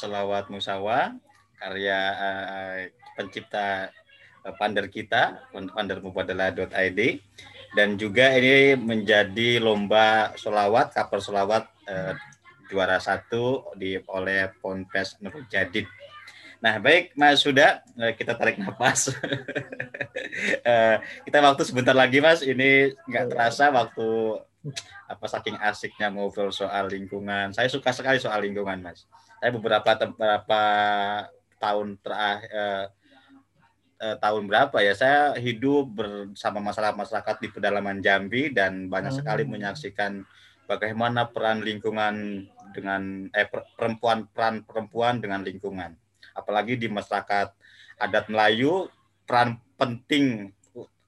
selawat musawa karya uh, pencipta uh, pander kita pandermubadalah.id dan juga ini menjadi lomba solawat kapal solawat uh, juara satu di oleh Ponpes Nurul Jadid. Nah, baik Mas Suda, kita tarik nafas. kita waktu sebentar lagi Mas, ini nggak terasa waktu apa saking asiknya ngobrol soal lingkungan. Saya suka sekali soal lingkungan, Mas. Saya beberapa beberapa tahun terakhir eh, eh, tahun berapa ya saya hidup bersama masyarakat masyarakat di pedalaman Jambi dan banyak hmm. sekali menyaksikan bagaimana peran lingkungan dengan eh, perempuan peran perempuan dengan lingkungan. Apalagi di masyarakat adat Melayu peran penting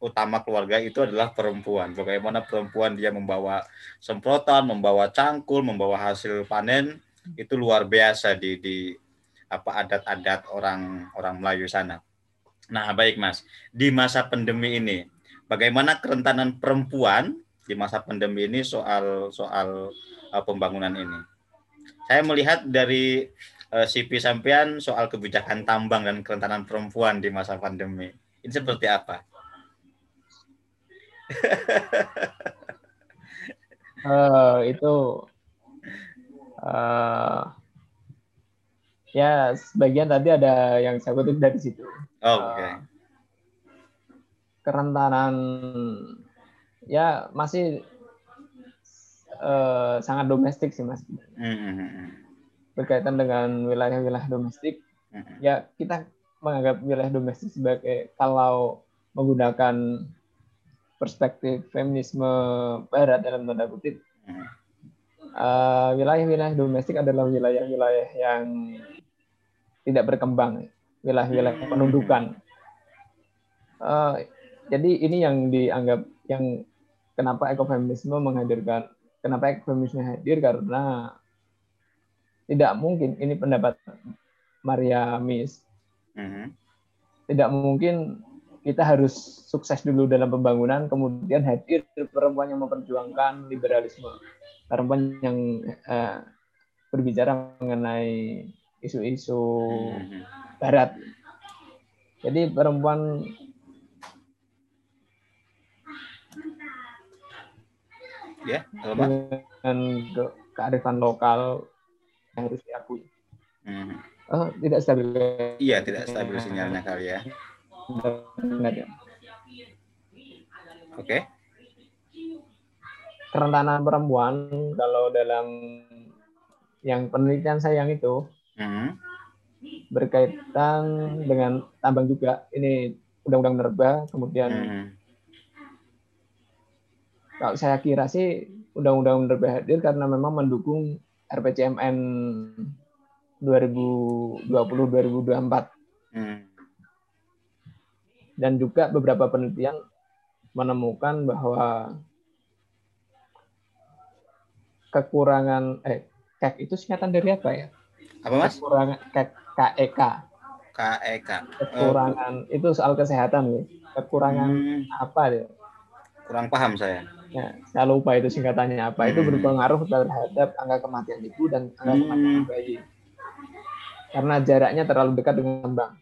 utama keluarga itu adalah perempuan. Bagaimana perempuan dia membawa semprotan, membawa cangkul, membawa hasil panen itu luar biasa di di apa adat-adat orang orang Melayu sana. Nah, baik Mas. Di masa pandemi ini, bagaimana kerentanan perempuan di masa pandemi ini soal soal uh, pembangunan ini? Saya melihat dari uh, CP sampean soal kebijakan tambang dan kerentanan perempuan di masa pandemi. Ini seperti apa? uh, itu uh, ya sebagian tadi ada yang saya kutip dari situ. Oh, Oke. Okay. Uh, kerentanan ya masih uh, sangat domestik sih mas. Mm-hmm. Berkaitan dengan wilayah-wilayah domestik, mm-hmm. ya kita menganggap wilayah domestik sebagai kalau menggunakan perspektif feminisme barat dalam tanda kutip uh, wilayah-wilayah domestik adalah wilayah-wilayah yang tidak berkembang wilayah-wilayah penundukan uh, jadi ini yang dianggap yang kenapa ekofeminisme menghadirkan kenapa ekofeminisme hadir karena tidak mungkin ini pendapat Maria Mis uh hmm. -huh. tidak mungkin kita harus sukses dulu dalam pembangunan, kemudian hadir perempuan yang memperjuangkan liberalisme, perempuan yang uh, berbicara mengenai isu-isu hmm. Barat. Jadi perempuan ya dengan ke kearifan lokal yang harus diakui. Hmm. Oh, tidak stabil. Iya, tidak stabil sinyalnya kali ya. Oke. Okay. Kerentanan perempuan kalau dalam yang penelitian saya yang itu hmm. berkaitan dengan tambang juga. Ini undang-undang nerba, kemudian hmm. kalau saya kira sih undang-undang nerba hadir karena memang mendukung RPCMN 2020-2024. Hmm dan juga beberapa penelitian menemukan bahwa kekurangan eh KEK itu singkatan dari apa ya? Apa mas? Kekurangan KEK KEK. KEK. Kekurangan oh. itu soal kesehatan nih. Kekurangan hmm. apa ya? Kurang paham saya. Ya, saya lupa itu singkatannya apa. Hmm. Itu berpengaruh terhadap angka kematian ibu dan angka hmm. kematian bayi. Karena jaraknya terlalu dekat dengan bank.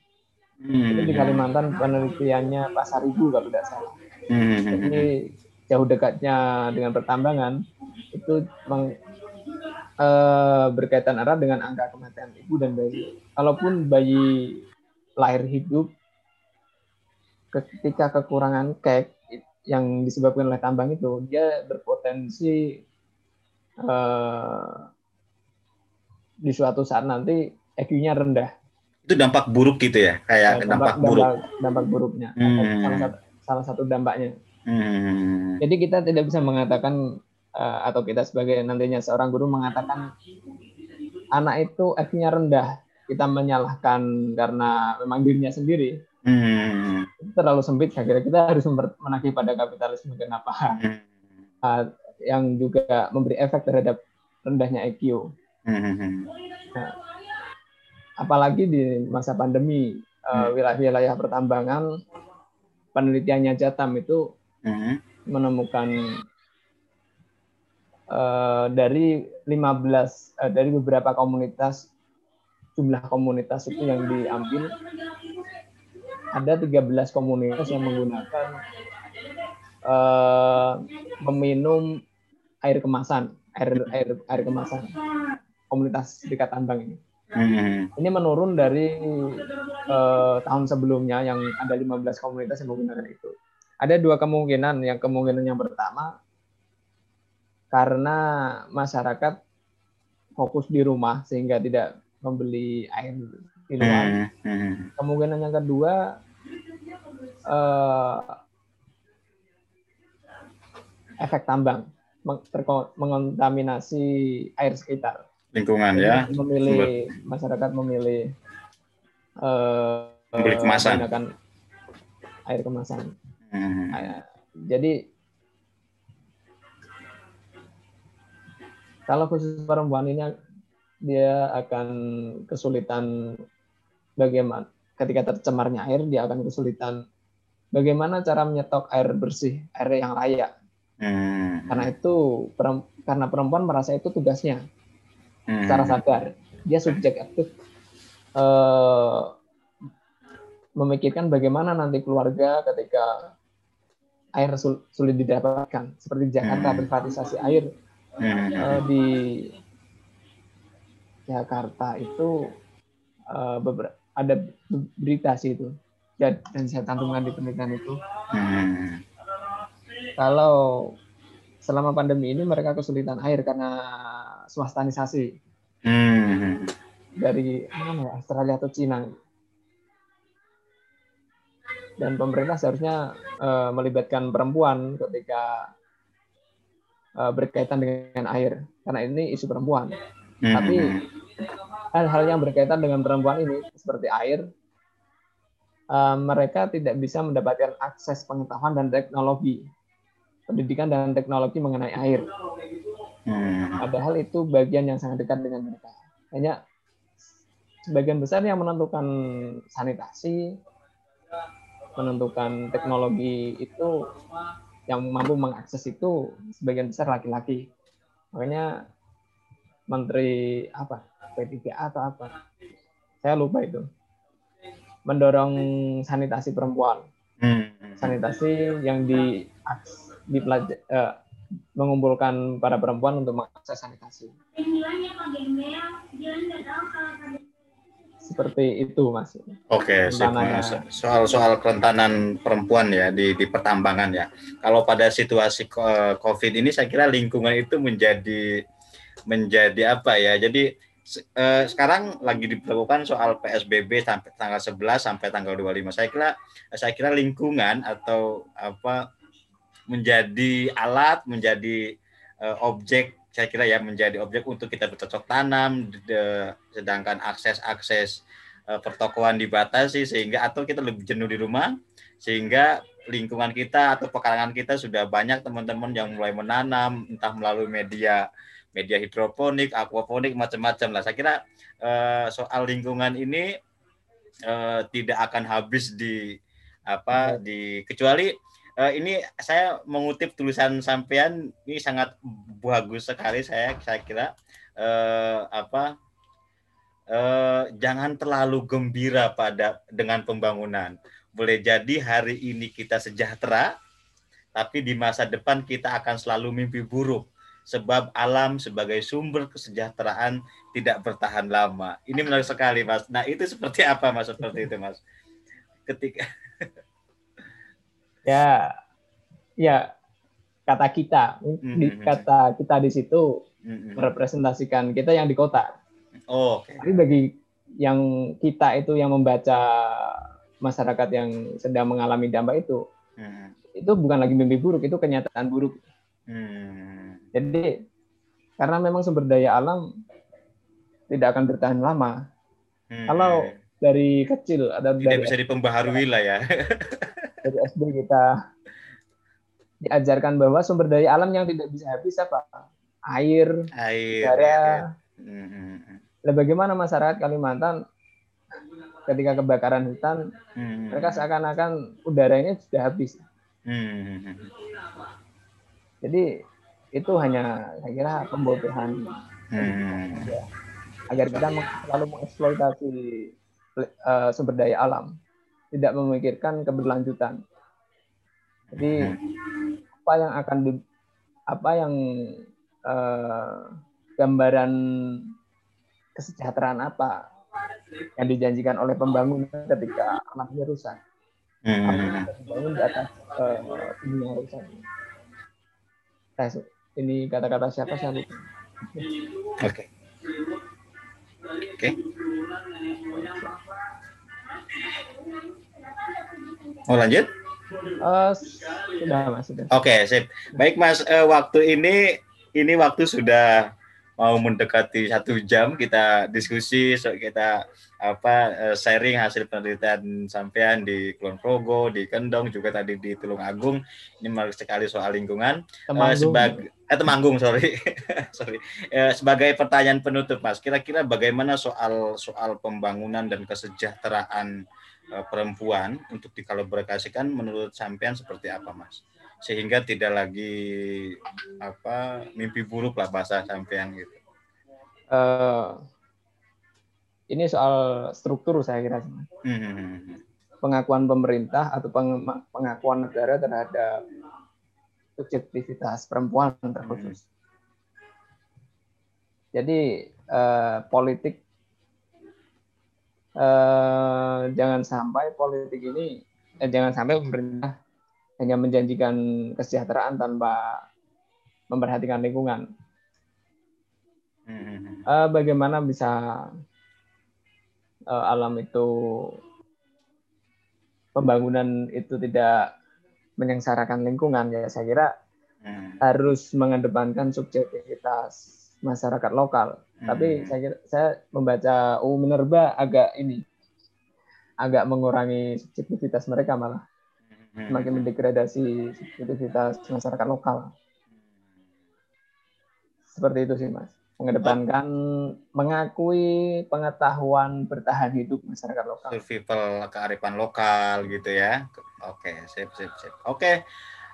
Hmm. Itu di Kalimantan penelitiannya Pasar Ibu kalau tidak salah. Hmm. Jadi jauh dekatnya dengan pertambangan itu meng, e, berkaitan erat dengan angka kematian ibu dan bayi. Kalaupun bayi lahir hidup ketika kekurangan kek yang disebabkan oleh tambang itu dia berpotensi e, di suatu saat nanti EQ-nya rendah. Itu dampak buruk gitu ya? Kayak ya, dampak, dampak buruk. dampak, dampak buruknya. Hmm. salah, satu, salah satu dampaknya hmm. jadi kita tidak bisa mengatakan uh, atau kita sebagai nantinya seorang guru mengatakan anak itu IQ-nya rendah kita menyalahkan karena memang dirinya sendiri hmm. itu terlalu sempit saya kira kita harus menagih pada kapitalisme kenapa hmm. uh, yang juga memberi efek terhadap rendahnya IQ hmm. nah, apalagi di masa pandemi hmm. wilayah-wilayah pertambangan penelitiannya Jatam itu hmm. menemukan uh, dari 15 uh, dari beberapa komunitas jumlah komunitas itu yang diambil ada 13 komunitas yang menggunakan uh, meminum air kemasan, air air air kemasan komunitas dekat Tambang ini. Hmm. Ini menurun dari uh, tahun sebelumnya yang ada 15 komunitas yang menggunakan itu. Ada dua kemungkinan. Yang kemungkinan yang pertama karena masyarakat fokus di rumah sehingga tidak membeli air di luar. Hmm. Kemungkinan yang kedua uh, efek tambang mengontaminasi air sekitar lingkungan ya memilih masyarakat memilih uh, kemasan menggunakan air kemasan hmm. nah, jadi kalau khusus perempuan ini dia akan kesulitan bagaimana ketika tercemarnya air dia akan kesulitan bagaimana cara menyetok air bersih air yang layak Hmm. Karena itu karena perempuan merasa itu tugasnya hmm. secara sadar. Dia subjek aktif uh, memikirkan bagaimana nanti keluarga ketika air sulit didapatkan. Seperti Jakarta hmm. privatisasi air uh, di Jakarta itu uh, beberapa ada berita sih itu dan saya cantumkan di penelitian itu. Hmm kalau selama pandemi ini mereka kesulitan air karena swastanisasi hmm. dari mana ya Australia atau Cina dan pemerintah seharusnya uh, melibatkan perempuan ketika uh, berkaitan dengan air karena ini isu perempuan hmm. tapi hal-hal yang berkaitan dengan perempuan ini seperti air uh, mereka tidak bisa mendapatkan akses pengetahuan dan teknologi pendidikan dan teknologi mengenai air. Hmm. Padahal itu bagian yang sangat dekat dengan mereka. Hanya sebagian besar yang menentukan sanitasi, menentukan teknologi itu yang mampu mengakses itu sebagian besar laki-laki. Makanya menteri apa P3A atau apa saya lupa itu mendorong sanitasi perempuan hmm. sanitasi yang di dipelaj uh, mengumpulkan para perempuan untuk mengakses sanitasi. Seperti itu, Mas. Oke, soal soal kerentanan perempuan ya di di pertambangan ya. Kalau pada situasi COVID ini saya kira lingkungan itu menjadi menjadi apa ya? Jadi eh, sekarang lagi diperlakukan soal PSBB sampai tanggal 11 sampai tanggal 25. Saya kira saya kira lingkungan atau apa menjadi alat, menjadi uh, objek saya kira ya menjadi objek untuk kita bercocok tanam, de, sedangkan akses-akses uh, pertokoan dibatasi sehingga atau kita lebih jenuh di rumah sehingga lingkungan kita atau pekarangan kita sudah banyak teman-teman yang mulai menanam entah melalui media media hidroponik, aquaponik macam-macam lah. Saya kira uh, soal lingkungan ini uh, tidak akan habis di apa di kecuali uh, ini saya mengutip tulisan sampean ini sangat bagus sekali saya saya kira uh, apa uh, jangan terlalu gembira pada dengan pembangunan. Boleh jadi hari ini kita sejahtera, tapi di masa depan kita akan selalu mimpi buruk sebab alam sebagai sumber kesejahteraan tidak bertahan lama. Ini menarik sekali, Mas. Nah, itu seperti apa, Mas? Seperti itu, Mas. Ketika ya ya kata kita mm-hmm. di kata kita di situ mm-hmm. merepresentasikan kita yang di kota oh, okay. tapi bagi yang kita itu yang membaca masyarakat yang sedang mengalami dampak itu mm-hmm. itu bukan lagi mimpi buruk itu kenyataan buruk mm-hmm. jadi karena memang sumber daya alam tidak akan bertahan lama mm-hmm. kalau dari kecil ada tidak dari bisa dipembaharui lah ya dari SD kita diajarkan bahwa sumber daya alam yang tidak bisa habis apa air, air, udara. Ya. Nah, bagaimana masyarakat Kalimantan ketika kebakaran hutan, hmm. mereka seakan-akan udaranya sudah habis. Hmm. Jadi itu hanya saya kira pembodohan. Hmm. Ya. agar kita selalu mengeksploitasi uh, sumber daya alam, tidak memikirkan keberlanjutan. Jadi apa yang akan di, apa yang uh, gambaran kesejahteraan apa yang dijanjikan oleh pembangun ketika alamnya rusak. Hmm. Dibangun di atas dunia rusak. Nah, ini kata-kata siapa saya lupa. Oke. Okay. Oke. Okay. Mau lanjut? Uh, sudah mas sudah. Oke okay, sip. Baik mas, uh, waktu ini ini waktu sudah mau mendekati satu jam kita diskusi so kita apa eh, sharing hasil penelitian sampean di Kulon Progo di Kendong juga tadi di Tulung Agung ini menarik sekali soal lingkungan uh, sebagai eh, Temanggung sorry sorry uh, sebagai pertanyaan penutup mas kira-kira bagaimana soal soal pembangunan dan kesejahteraan perempuan untuk dikolaborasikan menurut sampean seperti apa mas? sehingga tidak lagi apa mimpi buruk lah bahasa sampean gitu. Uh, ini soal struktur saya kira. Hmm. Pengakuan pemerintah atau pengakuan negara terhadap subjektivitas perempuan terkhusus. Hmm. Jadi uh, politik uh, jangan sampai politik ini eh, jangan sampai pemerintah hanya menjanjikan kesejahteraan tanpa memperhatikan lingkungan. Uh, bagaimana bisa uh, alam itu pembangunan itu tidak menyengsarakan lingkungan ya saya kira hmm. harus mengedepankan subjektivitas masyarakat lokal. Hmm. Tapi saya saya membaca UU Minerba agak ini agak mengurangi subjektivitas mereka malah semakin mendegradasi subjektivitas masyarakat lokal. Seperti itu sih, Mas. Mengedepankan mengakui pengetahuan bertahan hidup masyarakat lokal. Survival kearifan lokal gitu ya. Oke, sip, sip, sip. Oke.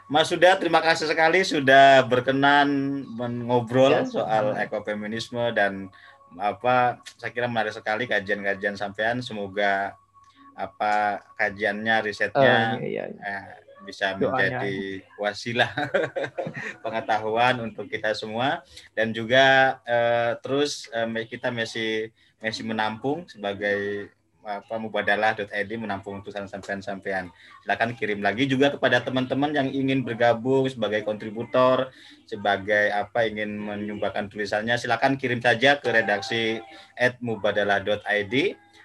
Mas sudah terima kasih sekali sudah berkenan mengobrol ya, soal ekofeminisme dan apa saya kira menarik sekali kajian-kajian sampean semoga apa kajiannya risetnya oh, iya, iya. Eh, bisa Doanya. menjadi wasilah pengetahuan untuk kita semua dan juga eh, terus eh, kita masih masih menampung sebagai apa mubadalah.id menampung tulisan sampean-sampean. Silakan kirim lagi juga kepada teman-teman yang ingin bergabung sebagai kontributor, sebagai apa ingin menyumbangkan tulisannya, silakan kirim saja ke redaksi @mubadalah.id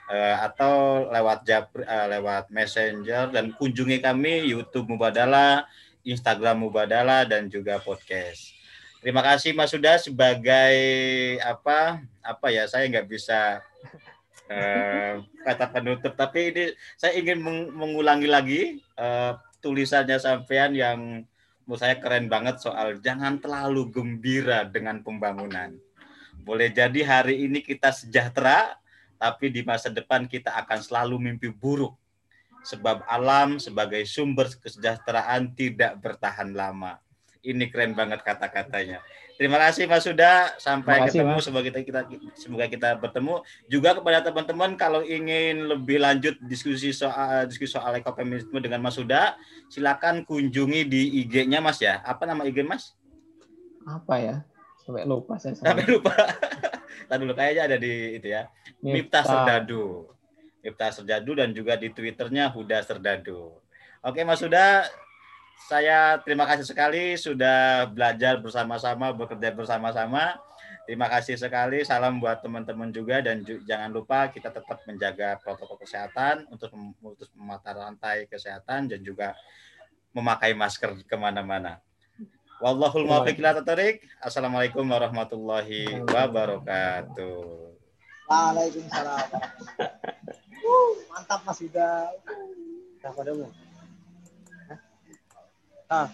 uh, atau lewat Japri, uh, lewat Messenger dan kunjungi kami YouTube Mubadala, Instagram Mubadala dan juga podcast. Terima kasih Mas Sudah sebagai apa apa ya saya nggak bisa uh, kata penutup tapi ini saya ingin meng mengulangi lagi uh, tulisannya sampean yang menurut saya keren banget soal jangan terlalu gembira dengan pembangunan. Boleh jadi hari ini kita sejahtera, tapi di masa depan kita akan selalu mimpi buruk. Sebab alam sebagai sumber kesejahteraan tidak bertahan lama. Ini keren banget kata-katanya. Terima kasih Mas Suda. Sampai kasih, ketemu. Mas. Semoga kita, kita semoga kita bertemu. Juga kepada teman-teman kalau ingin lebih lanjut diskusi soal diskusi soal ekofeminisme dengan Mas Suda, silakan kunjungi di IG-nya Mas ya. Apa nama IG Mas? Apa ya? Sampai lupa saya. Sampai lupa. Tadi dulu kayaknya ada di itu ya. Miftah Serdadu. Miftah Serdadu dan juga di Twitternya Huda Serdadu. Oke Mas Huda, saya terima kasih sekali sudah belajar bersama-sama, bekerja bersama-sama. Terima kasih sekali. Salam buat teman-teman juga dan jangan lupa kita tetap menjaga protokol kesehatan untuk memutus mata rantai kesehatan dan juga memakai masker ke mana-mana. Wallahul muwaffiq Assalamualaikum warahmatullahi wabarakatuh. Waalaikumsalam. uh, mantap Mas Yuda. Nah, padamu. Nah.